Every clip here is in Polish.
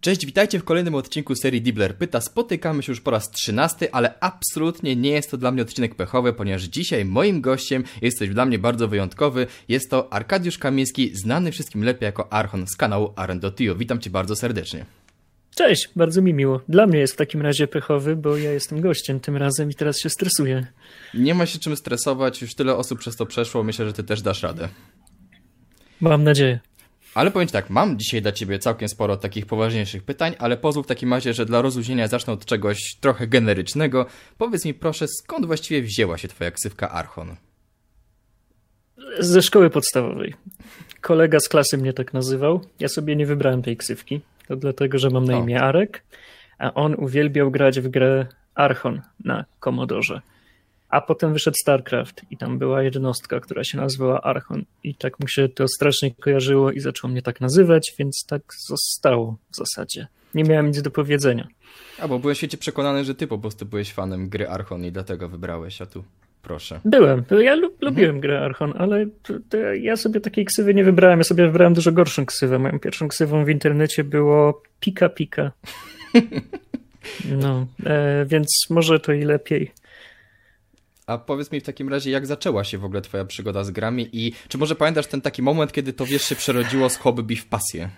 Cześć, witajcie w kolejnym odcinku serii Dibler Pyta. Spotykamy się już po raz trzynasty, ale absolutnie nie jest to dla mnie odcinek pechowy, ponieważ dzisiaj moim gościem jest coś dla mnie bardzo wyjątkowy. Jest to Arkadiusz Kamiński, znany wszystkim lepiej jako Archon z kanału Arendotio. Witam cię bardzo serdecznie. Cześć, bardzo mi miło. Dla mnie jest w takim razie pechowy, bo ja jestem gościem tym razem i teraz się stresuję. Nie ma się czym stresować, już tyle osób przez to przeszło, myślę, że ty też dasz radę. Mam nadzieję. Ale powiem ci tak, mam dzisiaj dla ciebie całkiem sporo takich poważniejszych pytań, ale pozwól w takim razie, że dla rozluźnienia zacznę od czegoś trochę generycznego. Powiedz mi proszę, skąd właściwie wzięła się twoja ksywka Archon? Ze szkoły podstawowej. Kolega z klasy mnie tak nazywał. Ja sobie nie wybrałem tej ksywki. To dlatego, że mam na imię Arek, a on uwielbiał grać w grę Archon na Commodore. A potem wyszedł StarCraft i tam była jednostka, która się nazywała Archon. I tak mu się to strasznie kojarzyło i zaczął mnie tak nazywać, więc tak zostało w zasadzie. Nie miałem nic do powiedzenia. A bo byłem świecie przekonany, że ty po prostu byłeś fanem gry Archon i dlatego wybrałeś, a tu proszę. Byłem. Ja lub, lubiłem mhm. grę Archon, ale ja sobie takiej ksywy nie wybrałem. Ja sobie wybrałem dużo gorszą ksywę. Moją pierwszą ksywą w internecie było Pika Pika. No, e, więc może to i lepiej. A powiedz mi w takim razie, jak zaczęła się w ogóle twoja przygoda z grami i czy może pamiętasz ten taki moment, kiedy to wiesz się przerodziło z hobby w pasję?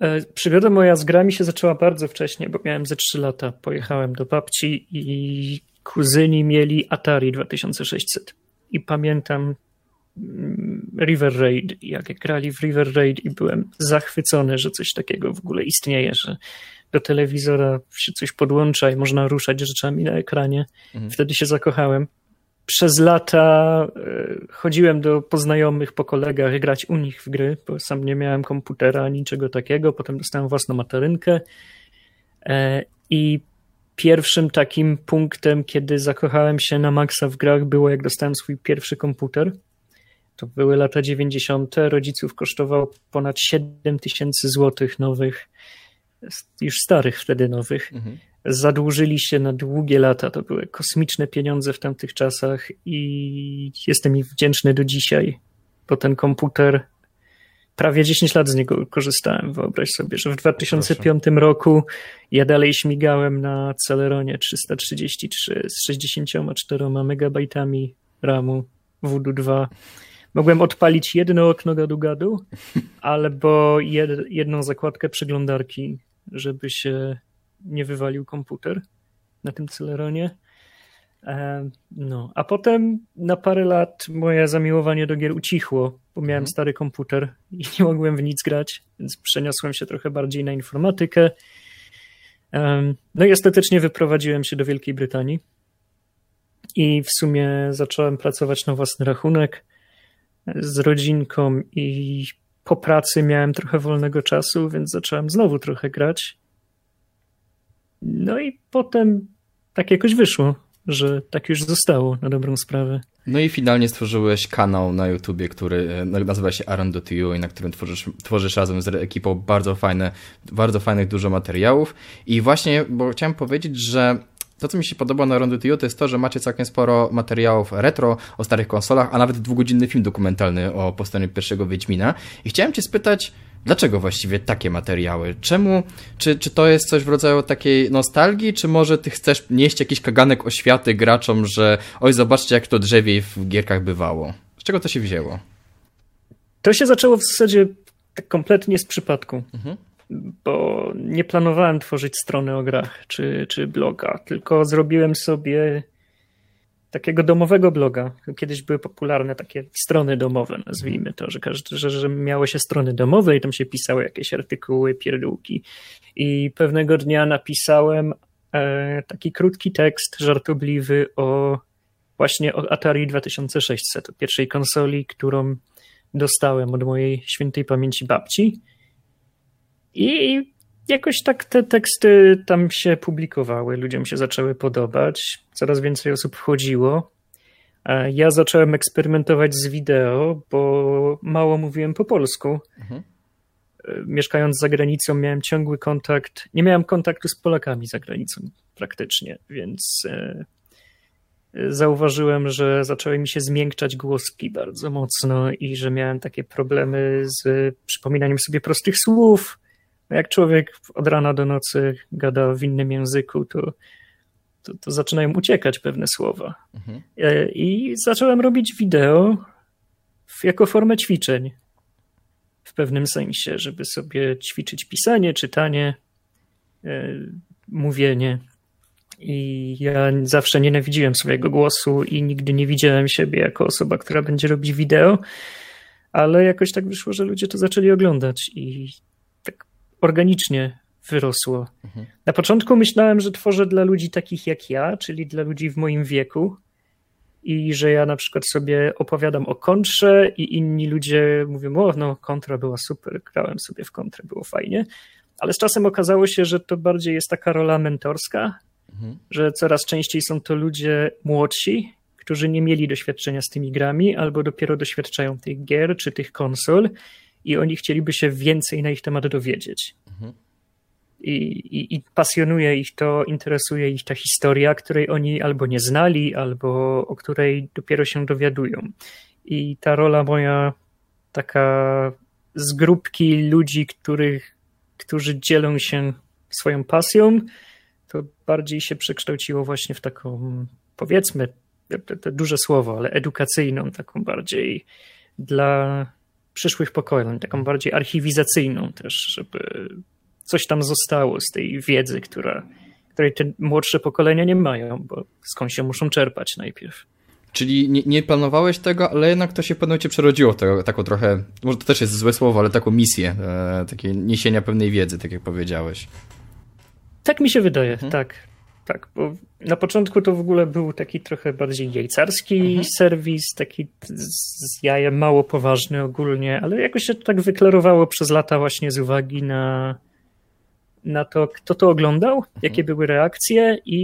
E, przygoda moja z grami się zaczęła bardzo wcześnie, bo miałem ze 3 lata. Pojechałem do babci i kuzyni mieli Atari 2600. I pamiętam mm, River Raid, jak grali w River Raid i byłem zachwycony, że coś takiego w ogóle istnieje, że do telewizora się coś podłącza i można ruszać rzeczami na ekranie. Mhm. Wtedy się zakochałem. Przez lata e, chodziłem do poznajomych po kolegach grać u nich w gry, bo sam nie miałem komputera, niczego takiego. Potem dostałem własną materynkę e, i pierwszym takim punktem, kiedy zakochałem się na maksa w grach, było jak dostałem swój pierwszy komputer. To były lata 90. Rodziców kosztował ponad 7 tysięcy złotych nowych już starych wtedy nowych, mhm. zadłużyli się na długie lata. To były kosmiczne pieniądze w tamtych czasach i jestem im wdzięczny do dzisiaj, bo ten komputer prawie 10 lat z niego korzystałem. Wyobraź sobie, że w 2005 Proszę. roku ja dalej śmigałem na Celeronie 333 z 64 megabajtami RAMu Voodoo 2. Mogłem odpalić jedno okno gadu-gadu, albo jed, jedną zakładkę przeglądarki żeby się nie wywalił komputer na tym Celeronie. E, no, a potem na parę lat moje zamiłowanie do gier ucichło, bo miałem mhm. stary komputer i nie mogłem w nic grać, więc przeniosłem się trochę bardziej na informatykę. No i ostatecznie wyprowadziłem się do Wielkiej Brytanii i w sumie zacząłem pracować na własny rachunek z rodzinką i po pracy miałem trochę wolnego czasu, więc zacząłem znowu trochę grać. No i potem tak jakoś wyszło, że tak już zostało na dobrą sprawę. No i finalnie stworzyłeś kanał na YouTubie, który e, nazywa się Aron.tu i na którym tworzysz, tworzysz razem z ekipą bardzo fajne, bardzo fajnych dużo materiałów. I właśnie, bo chciałem powiedzieć, że to, co mi się podoba na Rondo to jest to, że macie całkiem sporo materiałów retro o starych konsolach, a nawet dwugodzinny film dokumentalny o powstaniu pierwszego Wiedźmina. I chciałem cię spytać, dlaczego właściwie takie materiały? Czemu? Czy, czy to jest coś w rodzaju takiej nostalgii, czy może ty chcesz nieść jakiś kaganek oświaty graczom, że oj, zobaczcie, jak to drzewiej w gierkach bywało? Z czego to się wzięło? To się zaczęło w zasadzie tak kompletnie z przypadku. Mhm bo nie planowałem tworzyć strony o grach czy, czy bloga, tylko zrobiłem sobie takiego domowego bloga. Kiedyś były popularne takie strony domowe, nazwijmy to, że, każdy, że, że miało się strony domowe i tam się pisały jakieś artykuły, pierdółki. I pewnego dnia napisałem e, taki krótki tekst żartobliwy o właśnie o Atari 2600, o pierwszej konsoli, którą dostałem od mojej świętej pamięci babci. I jakoś tak te teksty tam się publikowały, ludziom się zaczęły podobać, coraz więcej osób wchodziło. Ja zacząłem eksperymentować z wideo, bo mało mówiłem po polsku. Mhm. Mieszkając za granicą, miałem ciągły kontakt. Nie miałem kontaktu z Polakami za granicą praktycznie, więc e, zauważyłem, że zaczęły mi się zmiękczać głoski bardzo mocno i że miałem takie problemy z przypominaniem sobie prostych słów Jak człowiek od rana do nocy gada w innym języku, to, to, to zaczynają uciekać pewne słowa. Mhm. E, I zacząłem robić wideo jako formę ćwiczeń. W pewnym sensie, żeby sobie ćwiczyć pisanie, czytanie, e, mówienie. I ja zawsze nienawidziłem swojego głosu i nigdy nie widziałem siebie jako osoba, która będzie robić wideo, ale jakoś tak wyszło, że ludzie to zaczęli oglądać i organicznie wyrosło. Mhm. Na początku myślałem, że tworzę dla ludzi takich jak ja, czyli dla ludzi w moim wieku. I że ja na przykład sobie opowiadam o kontrze, i inni ludzie mówią: O, no, kontra była super, grałem sobie w kontrę, było fajnie. Ale z czasem okazało się, że to bardziej jest taka rola mentorska, mhm. że coraz częściej są to ludzie młodsi, którzy nie mieli doświadczenia z tymi grami, albo dopiero doświadczają tych gier czy tych konsol i oni chcieliby się więcej na ich temat dowiedzieć. Mhm. I, i, I, pasjonuje ich to, interesuje ich ta historia, której oni albo nie znali, albo o której dopiero się dowiadują. I ta rola moja, taka z grupki ludzi, których, którzy dzielą się swoją pasją, to bardziej się przekształciło właśnie w taką, powiedzmy, to, to duże słowo, ale edukacyjną, taką bardziej dla przyszłych pokoleń, taką bardziej archiwizacyjną też, żeby coś tam zostało z tej wiedzy, która, której te młodsze pokolenia nie mają, bo skąd się muszą czerpać najpierw. Czyli nie, nie, planowałeś tego, ale jednak to się pewnie cię przerodziło, to, taką trochę, może to też jest złe słowo, ale taką misję, e, takie niesienia pewnej wiedzy, tak jak powiedziałeś. Tak mi się wydaje, mhm. tak. Tak, bo na początku to w ogóle był taki trochę bardziej jajcarski mhm. serwis, taki z jajem mało poważny ogólnie, ale jakoś się to tak wyklarowało przez lata właśnie z uwagi na, na to, kto to oglądał, mhm. jakie były reakcje i,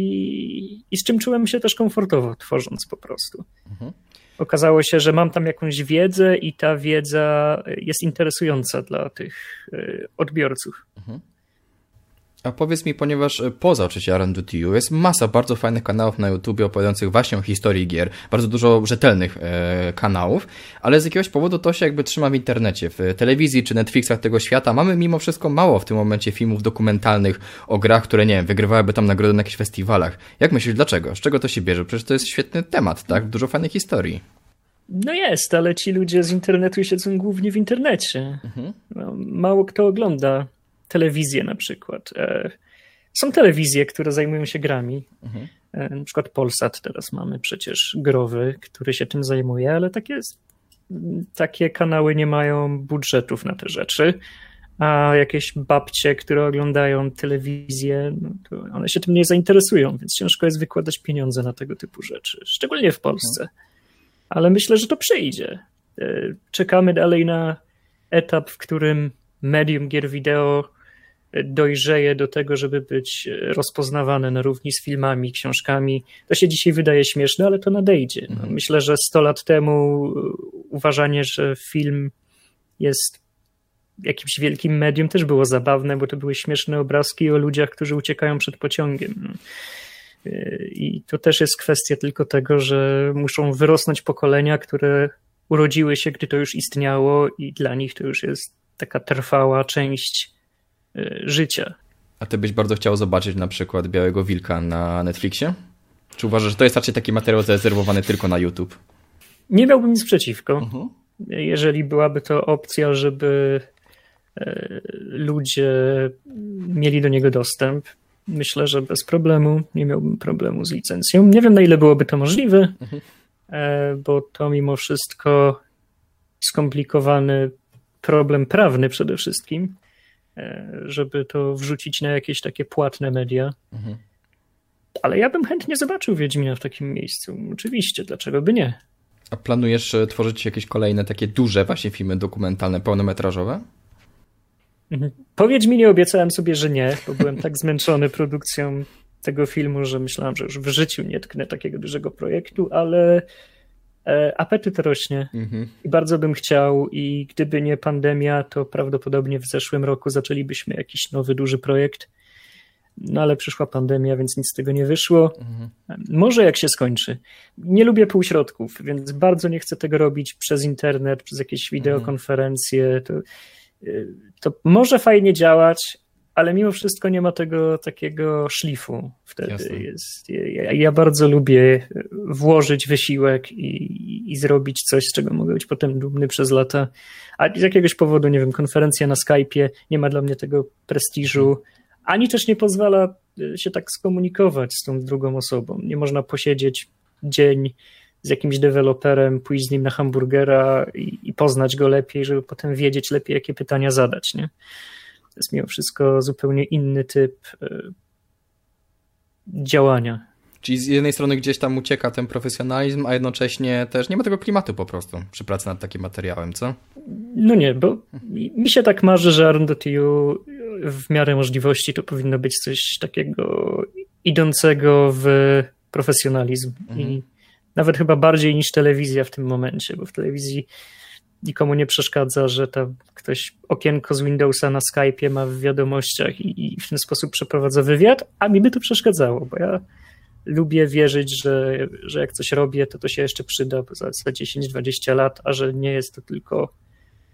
i z czym czułem się też komfortowo tworząc po prostu. Mhm. Okazało się, że mam tam jakąś wiedzę i ta wiedza jest interesująca dla tych y, odbiorców. Mhm. A powiedz mi, ponieważ e, poza oczywiście R&D2 jest masa bardzo fajnych kanałów na YouTube opowiadających właśnie o historii gier, bardzo dużo rzetelnych e, kanałów, ale z jakiegoś powodu to się jakby trzyma w internecie, w telewizji czy Netflixach tego świata. Mamy mimo wszystko mało w tym momencie filmów dokumentalnych o grach, które nie wiem, wygrywałyby tam nagrody na jakichś festiwalach. Jak myślisz, dlaczego? Z czego to się bierze? Przecież to jest świetny temat, tak? Dużo fajnych historii. No jest, ale ci ludzie z internetu siedzą głównie w internecie. Mhm. No, mało kto ogląda telewizję na przykład. E, są telewizje, które zajmują się grami. Mhm. E, na przykład Polsat teraz mamy przecież growy, który się tym zajmuje, ale takie, takie kanały nie mają budżetów na te rzeczy. A jakieś babcie, które oglądają telewizję, no one się tym nie zainteresują, więc ciężko jest wykładać pieniądze na tego typu rzeczy, szczególnie w Polsce. Mhm. Ale myślę, że to przyjdzie. E, czekamy dalej na etap, w którym medium gier wideo dojrzeje do tego, żeby być rozpoznawane na równi z filmami, książkami. To się dzisiaj wydaje śmieszne, ale to nadejdzie. No, mhm. myślę, że 100 lat temu uważanie, że film jest jakimś wielkim medium też było zabawne, bo to były śmieszne obrazki o ludziach, którzy uciekają przed pociągiem. No. I to też jest kwestia tylko tego, że muszą wyrosnąć pokolenia, które urodziły się, gdy to już istniało, i dla nich to już jest taka trwała część Y, życia. A ty byś bardzo chciał zobaczyć na przykład Białego Wilka na Netflixie? Czy uważasz, że to jest raczej taki materiał zarezerwowany tylko na YouTube? Nie miałbym nic przeciwko. Uh mhm. -huh. Jeżeli byłaby to opcja, żeby y, ludzie mieli do niego dostęp, myślę, że bez problemu. Nie miałbym problemu z licencją. Nie wiem, na ile byłoby to możliwe, uh mhm. -huh. bo to mimo wszystko skomplikowany problem prawny przede wszystkim. E, żeby to wrzucić na jakieś takie płatne media. Mhm. Ale ja bym chętnie zobaczył Wiedźmina w takim miejscu. Oczywiście, dlaczego by nie? A planujesz e, tworzyć jakieś kolejne takie duże właśnie filmy dokumentalne, pełnometrażowe? Mhm. Po Wiedźminie obiecałem sobie, że nie, bo byłem tak zmęczony produkcją tego filmu, że myślałem, że już w życiu nie tknę takiego dużego projektu, ale apetyt rośnie mhm. i bardzo bym chciał i gdyby nie pandemia, to prawdopodobnie w zeszłym roku zaczęlibyśmy jakiś nowy, duży projekt. No ale przyszła pandemia, więc nic z tego nie wyszło. Mhm. Może jak się skończy. Nie lubię półśrodków, więc bardzo nie chcę tego robić przez internet, przez jakieś wideokonferencje. To to może fajnie działać, ale mimo wszystko nie ma tego takiego szlifu wtedy. Jest, ja, ja, bardzo lubię włożyć wysiłek i, i zrobić coś, z czego mogę być potem dumny przez lata. A z jakiegoś powodu, nie wiem, konferencja na Skype'ie nie ma dla mnie tego prestiżu, ani też nie pozwala się tak skomunikować z tą drugą osobą. Nie można posiedzieć dzień z jakimś deweloperem, pójść z nim na hamburgera i, i poznać go lepiej, żeby potem wiedzieć lepiej, jakie pytania zadać. Nie? Jest mimo wszystko zupełnie inny typ e, działania. Czyli z jednej strony gdzieś tam ucieka ten profesjonalizm, a jednocześnie też nie ma tego klimatu po prostu przy pracy nad takim materiałem, co? No nie, bo mi się tak marzy, że ARM.tu w miarę możliwości to powinno być coś takiego idącego w profesjonalizm mhm. i nawet chyba bardziej niż telewizja w tym momencie, bo w telewizji nikomu nie przeszkadza, że tam ktoś okienko z Windowsa na Skype'ie ma w wiadomościach i, i w ten sposób przeprowadza wywiad, a mi by to przeszkadzało, bo ja lubię wierzyć, że, że jak coś robię, to to się jeszcze przyda za, za 10-20 lat, a że nie jest to tylko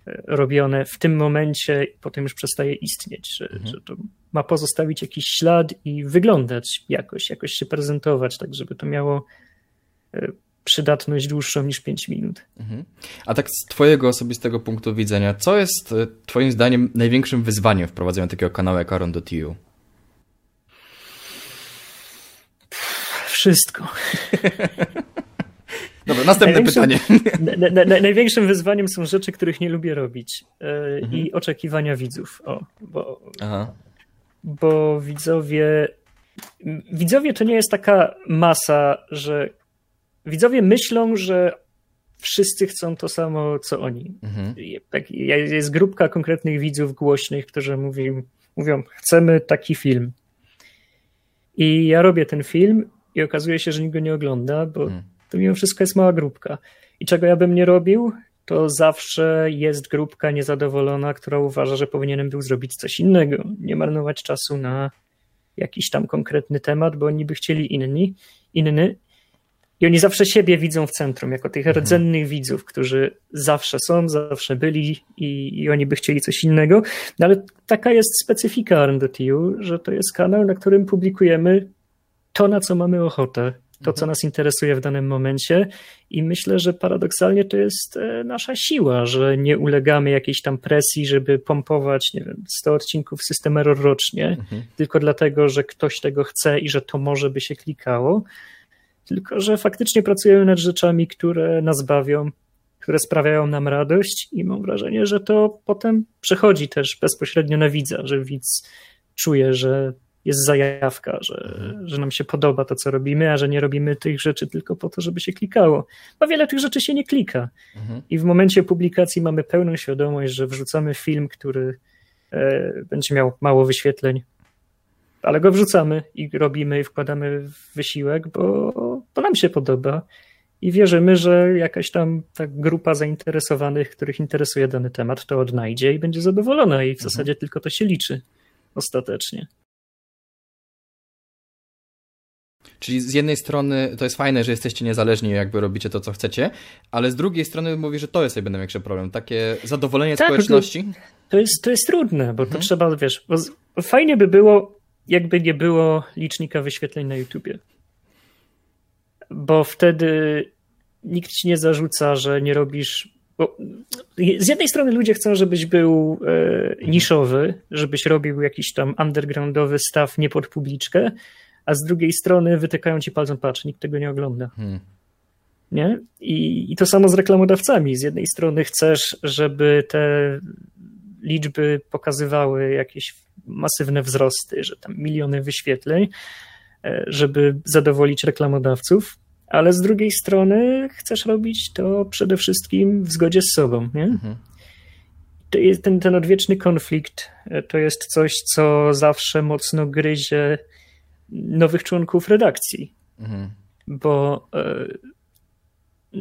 e, robione w tym momencie i potem już przestaje istnieć, że, mhm. że to ma pozostawić jakiś ślad i wyglądać jakoś, jakoś się prezentować, tak żeby to miało e, przydatność dłuższą niż 5 minut. Mhm. A tak z Twojego osobistego punktu widzenia, co jest e, Twoim zdaniem największym wyzwaniem w prowadzeniu takiego kanału jak Aron.tu? Wszystko. Dobra, następne pytanie. Na, na, na, największym wyzwaniem są rzeczy, których nie lubię robić yy, mhm. i oczekiwania widzów. O, bo, Aha. bo widzowie. Widzowie to nie jest taka masa, że widzowie myślą, że wszyscy chcą to samo, co oni. Mhm. Jest grupka konkretnych widzów głośnych, którzy mówią, mówią, chcemy taki film. I ja robię ten film i okazuje się, że nikt go nie ogląda, bo mhm. to mimo wszystko jest mała grupka. I czego ja bym nie robił, to zawsze jest grupka niezadowolona, która uważa, że powinienem był zrobić coś innego. Nie marnować czasu na jakiś tam konkretny temat, bo oni by chcieli inni, inny i oni zawsze siebie widzą w centrum, jako tych mhm. rdzennych widzów, którzy zawsze są, zawsze byli i, i oni by chcieli coś innego. No ale taka jest specyfika RNDTU, że to jest kanał, na którym publikujemy to, na co mamy ochotę, to, co mhm. nas interesuje w danym momencie. I myślę, że paradoksalnie to jest e, nasza siła, że nie ulegamy jakiejś tam presji, żeby pompować, nie wiem, 100 odcinków System Error rocznie, mhm. tylko dlatego, że ktoś tego chce i że to może by się klikało tylko że faktycznie pracujemy nad rzeczami, które nas bawią, które sprawiają nam radość i mam wrażenie, że to potem przechodzi też bezpośrednio na widza, że widz czuje, że jest zajawka, że, mhm. że nam się podoba to, co robimy, a że nie robimy tych rzeczy tylko po to, żeby się klikało. Bo wiele tych rzeczy się nie klika. Mhm. I w momencie publikacji mamy pełną świadomość, że wrzucamy film, który e, będzie miał mało wyświetleń, ale go wrzucamy i robimy i wkładamy wysiłek, bo, bo nam się podoba i wierzymy, że jakaś tam ta grupa zainteresowanych, których interesuje dany temat, to odnajdzie i będzie zadowolona i w mhm. zasadzie tylko to się liczy ostatecznie. Czyli z jednej strony to jest fajne, że jesteście niezależni, jakby robicie to, co chcecie, ale z drugiej strony mówi, że to jest jakby największy problem. Takie zadowolenie tak, społeczności. To, to, jest, to jest trudne, bo mhm. to trzeba, wiesz, fajnie by było, jakby nie było licznika wyświetleń na YouTubie. Bo wtedy nikt ci nie zarzuca, że nie robisz. Bo z jednej strony ludzie chcą, żebyś był e, niszowy, żebyś robił jakiś tam undergroundowy staw nie pod publiczkę, a z drugiej strony wytykają ci palcem, patrz, nikt tego nie ogląda. Hmm. Nie? I, I to samo z reklamodawcami. Z jednej strony chcesz, żeby te liczby pokazywały jakieś masywne wzrosty, że tam miliony wyświetleń, e, żeby zadowolić reklamodawców, ale z drugiej strony chcesz robić to przede wszystkim w zgodzie z sobą. Nie? Mhm. To jest ten, ten odwieczny konflikt e, to jest coś, co zawsze mocno gryzie nowych członków redakcji. Mhm. Bo e,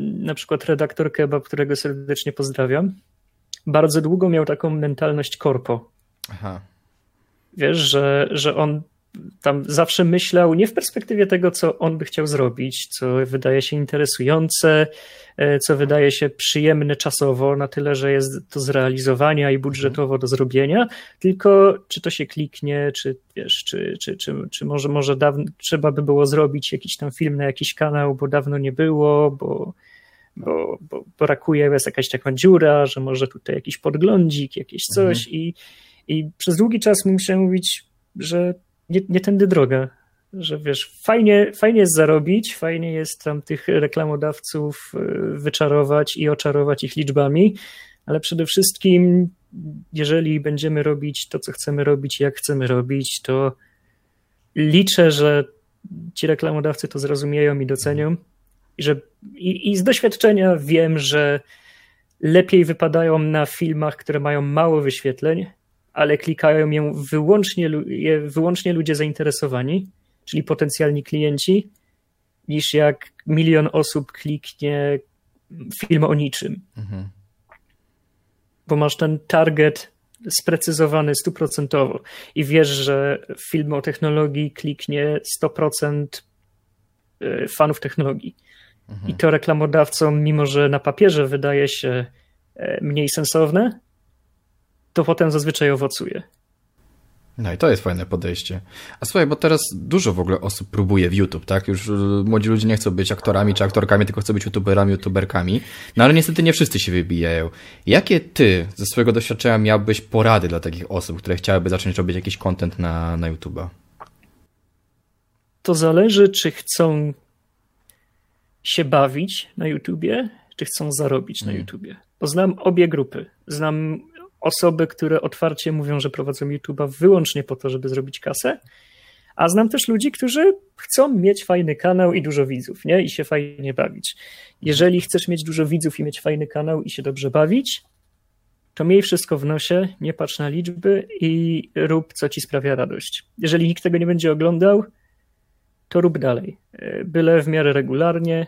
na przykład redaktor Kebab, którego serdecznie pozdrawiam, bardzo długo miał taką mentalność korpo. Aha. Wiesz, że, że on tam zawsze myślał nie w perspektywie tego, co on by chciał zrobić, co wydaje się interesujące, e, co wydaje się przyjemne czasowo, na tyle, że jest do zrealizowania i budżetowo do zrobienia, tylko czy to się kliknie, czy wiesz, czy, czy, czy, czy może, może dawno, trzeba by było zrobić jakiś tam film na jakiś kanał, bo dawno nie było, bo, bo, bo brakuje, jest jakaś taka dziura, że może tutaj jakiś podglądzik, jakieś coś mhm. i, i przez długi czas musiałem mówić, że nie, nie tędy droga. Że wiesz, fajnie, fajnie jest zarobić, fajnie jest tam tych reklamodawców y, wyczarować i oczarować ich liczbami, ale przede wszystkim, jeżeli będziemy robić to, co chcemy robić, jak chcemy robić, to liczę, że ci reklamodawcy to zrozumieją i docenią. I, że, i, i z doświadczenia wiem, że lepiej wypadają na filmach, które mają mało wyświetleń, ale klikają ją wyłącznie, wyłącznie ludzie zainteresowani, czyli potencjalni klienci, niż jak milion osób kliknie film o niczym. Mhm. Bo masz ten target sprecyzowany stuprocentowo i wiesz, że film o technologii kliknie 100% e, fanów technologii. Mhm. I to reklamodawcom, mimo że na papierze wydaje się e, mniej sensowne, to potem zazwyczaj owocuje. No i to jest fajne podejście. A słuchaj, bo teraz dużo w ogóle osób próbuje w YouTube, tak? Już y, młodzi ludzie nie chcą być aktorami czy aktorkami, tylko chcą być youtuberami, youtuberkami. No ale niestety nie wszyscy się wybijają. Jakie ty ze swojego doświadczenia miałbyś porady dla takich osób, które chciałyby zacząć robić jakiś content na, na YouTube'a? To zależy, czy chcą się bawić na YouTubie, czy chcą zarobić na hmm. YouTubie. Bo znam obie grupy. Znam osoby, które otwarcie mówią, że prowadzą YouTube'a wyłącznie po to, żeby zrobić kasę, a znam też ludzi, którzy chcą mieć fajny kanał i dużo widzów, nie? I się fajnie bawić. Jeżeli chcesz mieć dużo widzów i mieć fajny kanał i się dobrze bawić, to miej wszystko w nosie, nie patrz na liczby i rób, co ci sprawia radość. Jeżeli nikt tego nie będzie oglądał, to rób dalej. Byle w miarę regularnie,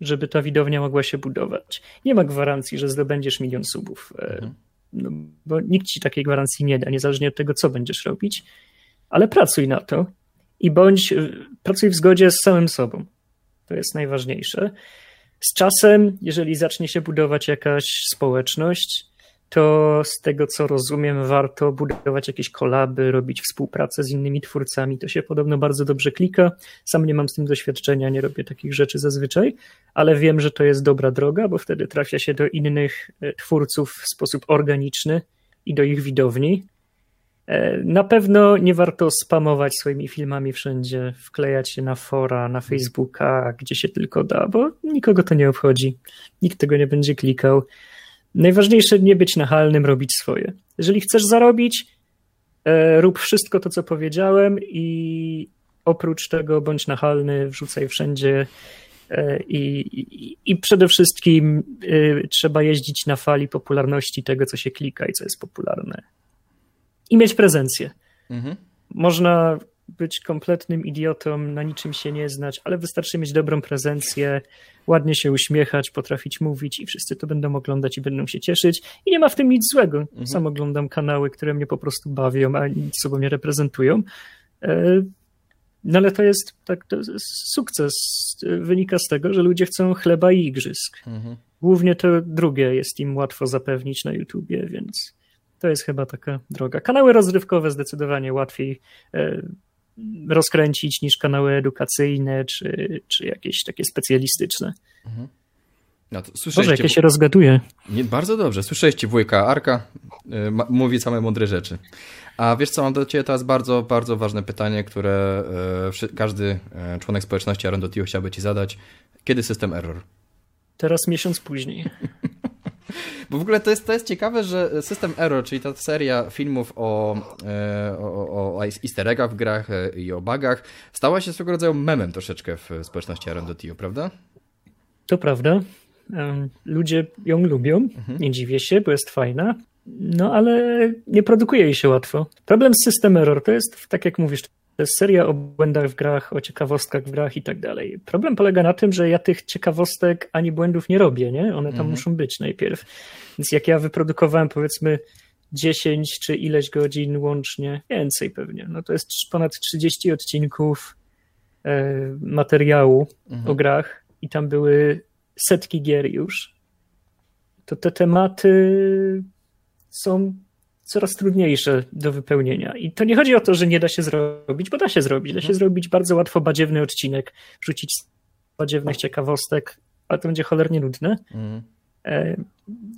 żeby ta widownia mogła się budować. Nie ma gwarancji, że zdobędziesz milion subów. Mhm no, bo nikt ci takiej gwarancji nie da, niezależnie od tego, co będziesz robić, ale pracuj na to i bądź, pracuj w zgodzie z samym sobą. To jest najważniejsze. Z czasem, jeżeli zacznie się budować jakaś społeczność, to z tego co rozumiem, warto budować jakieś kolaby, robić współpracę z innymi twórcami. To się podobno bardzo dobrze klika. Sam nie mam z tym doświadczenia, nie robię takich rzeczy zazwyczaj, ale wiem, że to jest dobra droga, bo wtedy trafia się do innych e, twórców w sposób organiczny i do ich widowni. E, na pewno nie warto spamować swoimi filmami wszędzie, wklejać się na fora, na Facebooka, gdzie się tylko da, bo nikogo to nie obchodzi. Nikt tego nie będzie klikał. Najważniejsze nie być nachalnym, robić swoje. Jeżeli chcesz zarobić, e, rób wszystko to, co powiedziałem i oprócz tego bądź nachalny, wrzucaj wszędzie e, i, i, i przede wszystkim e, trzeba jeździć na fali popularności tego, co się klika i co jest popularne. I mieć prezencję. Mhm. Można być kompletnym idiotą, na niczym się nie znać, ale wystarczy mieć dobrą prezencję, ładnie się uśmiechać, potrafić mówić i wszyscy to będą oglądać i będą się cieszyć. I nie ma w tym nic złego. Mhm. Sam oglądam kanały, które mnie po prostu bawią, a nic sobą nie reprezentują. E, no ale to jest, tak, to jest sukces. Wynika z tego, że ludzie chcą chleba i igrzysk. Mhm. Głównie to drugie jest im łatwo zapewnić na YouTubie, więc to jest chyba taka droga. Kanały rozrywkowe zdecydowanie łatwiej e, rozkręcić niż kanały edukacyjne czy, czy jakieś takie specjalistyczne. Mhm. No to Boże, jak ja się rozgaduję. Nie, bardzo dobrze. Słyszeliście wujka Arka, yy, mówi same mądre rzeczy. A wiesz co, mam do ciebie teraz bardzo, bardzo ważne pytanie, które yy, każdy yy, członek społeczności Arondotio chciałby ci zadać. Kiedy system error? Teraz miesiąc później. Bo w ogóle to jest, to jest ciekawe, że System Error, czyli ta seria filmów o, e, o, o easter eggach w grach e, i o bugach, stała się swego rodzaju memem troszeczkę w społeczności Arandotio, prawda? To prawda. Ludzie ją lubią, mhm. nie dziwię się, bo jest fajna. No ale nie produkuje jej się łatwo. Problem z System Error to jest, tak jak mówisz, to jest seria o błędach w grach, o ciekawostkach w grach i tak dalej. Problem polega na tym, że ja tych ciekawostek ani błędów nie robię, nie? One tam mhm. muszą być najpierw. Więc jak ja wyprodukowałem powiedzmy 10 czy ileś godzin łącznie, więcej pewnie. No to jest ponad 30 odcinków e, materiału mhm. o grach i tam były setki gier już. To te tematy są coraz trudniejsze do wypełnienia. I to nie chodzi o to, że nie da się zrobić, bo da się zrobić. Da się mhm. zrobić bardzo łatwo badziewny odcinek, wrzucić badziewnych ciekawostek, ale to będzie cholernie nudne. Mhm. E,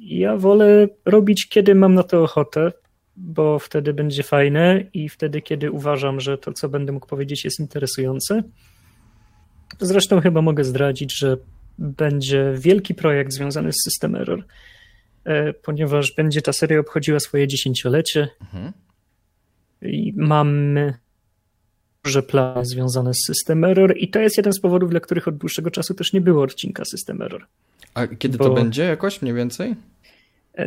ja wolę robić, kiedy mam na to ochotę, bo wtedy będzie fajne i wtedy, kiedy uważam, że to, co będę mógł powiedzieć, jest interesujące. Zresztą chyba mogę zdradzić, że będzie wielki projekt związany z System Error, ponieważ będzie ta seria obchodziła swoje dziesięciolecie mhm. i mamy duże plany związane z System Error i to jest jeden z powodów, dla których od dłuższego czasu też nie było odcinka System Error. A kiedy Bo... to będzie jakoś mniej więcej?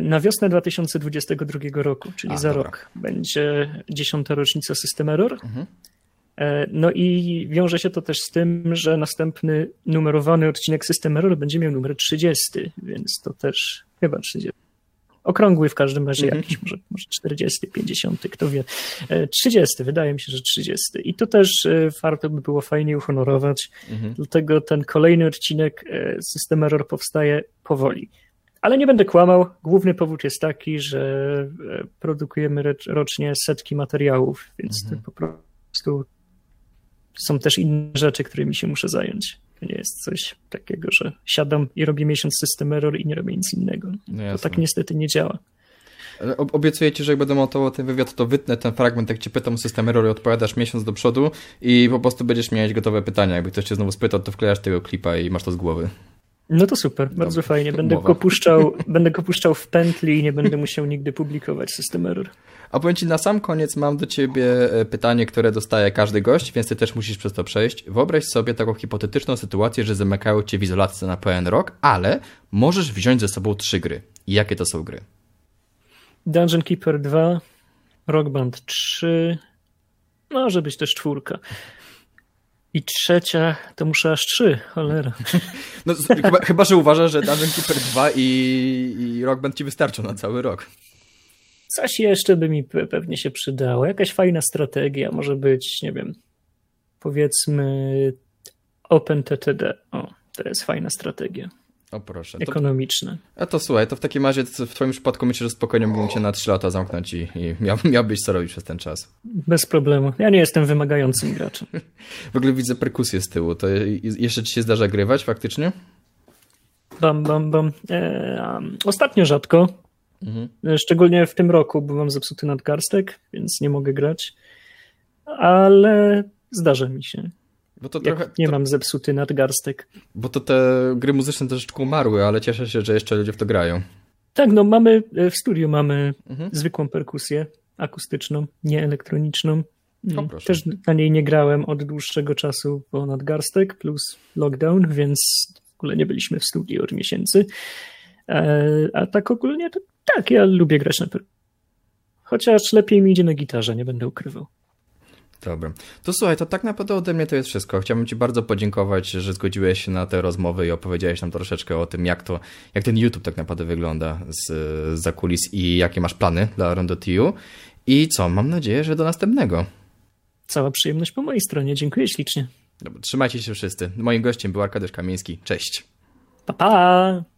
Na wiosnę 2022 roku, czyli A, za dobra. rok, będzie dziesiąta rocznica System Error. Mhm. E, no i wiąże się to też z tym, że następny numerowany odcinek System Error będzie miał numer 30, więc to też chyba 30. Okrągły w każdym razie mhm. jakiś, może, może 40, 50, kto wie. 30, e, wydaje mi się, że 30. I to też e, warto by było fajnie uhonorować, mhm. dlatego ten kolejny odcinek System Error powstaje powoli. Ale nie będę kłamał. Główny powód jest taki, że produkujemy rocznie setki materiałów, więc mhm. to po prostu są też inne rzeczy, którymi się muszę zająć. To nie jest coś takiego, że siadam i robię miesiąc system error i nie robię nic innego. No to tak niestety nie działa. Obiecuję ci, że jak będę montował ten wywiad, to wytnę ten fragment, jak ci pytam o system error i odpowiadasz miesiąc do przodu i po prostu będziesz mieć gotowe pytania. Jakby ktoś cię znowu spytał, to wklejasz tego klipa i masz to z głowy. No to super, bardzo Dobry. fajnie. Będę go, puszczał, będę go puszczał w pętli i nie będę musiał nigdy publikować system error. A powiem Ci, na sam koniec mam do Ciebie e, pytanie, które dostaje każdy gość, więc Ty też musisz przez to przejść. Wyobraź sobie taką hipotetyczną sytuację, że zamykają Cię w izolacji na pełen rok, ale możesz wziąć ze sobą trzy gry. I jakie to są gry? Dungeon Keeper 2, Rock Band 3, może być też czwórka. I trzecia, to muszę aż trzy, cholera. No, chyba, chyba, że uważasz, że Dungeon Keeper 2 i, i Rock Band ci wystarczą na cały rok. Coś jeszcze by mi pewnie się przydało. Jakaś fajna strategia, może być, nie wiem, powiedzmy OpenTTD. O, to jest fajna strategia. O proszę. Ekonomiczne. To, a to słuchaj, to w takim razie w twoim przypadku myślę, że spokojnie mógłbym cię na 3 lata zamknąć i, i miał, miałbyś co robić przez ten czas. Bez problemu. Ja nie jestem wymagającym graczem. w ogóle widzę perkusję z tyłu. To jeszcze ci się zdarza grywać faktycznie? Bam, bam, bam. E, ostatnio rzadko. Mhm. Szczególnie w tym roku, bo mam zepsuty nadgarstek, więc nie mogę grać. Ale zdarza mi się. Bo to trochę, nie to... mam zepsuty nadgarstek. Bo to te gry muzyczne troszeczkę umarły, ale cieszę się, że jeszcze ludzie w to grają. Tak, no mamy w studiu mamy mhm. zwykłą perkusję akustyczną, nie elektroniczną. O, mm, Też na niej nie grałem od dłuższego czasu, bo nadgarstek plus lockdown, więc w ogóle nie byliśmy w studiu od miesięcy. E, a tak ogólnie to tak, ja lubię grać na perkusji. Chociaż lepiej mi idzie na gitarze, nie będę ukrywał. Dobra. To słuchaj, to tak naprawdę ode mnie to jest wszystko. Chciałbym Ci bardzo podziękować, że zgodziłeś się na tę rozmowę i opowiedziałeś nam troszeczkę o tym, jak to, jak ten YouTube tak naprawdę wygląda z, za kulis i jakie masz plany dla RondoTU. I co, mam nadzieję, że do następnego. Cała przyjemność po mojej stronie. Dziękuję ślicznie. Dobra, trzymajcie się wszyscy. Moim gościem był Arkadiusz Kamiński. Cześć. Pa, pa!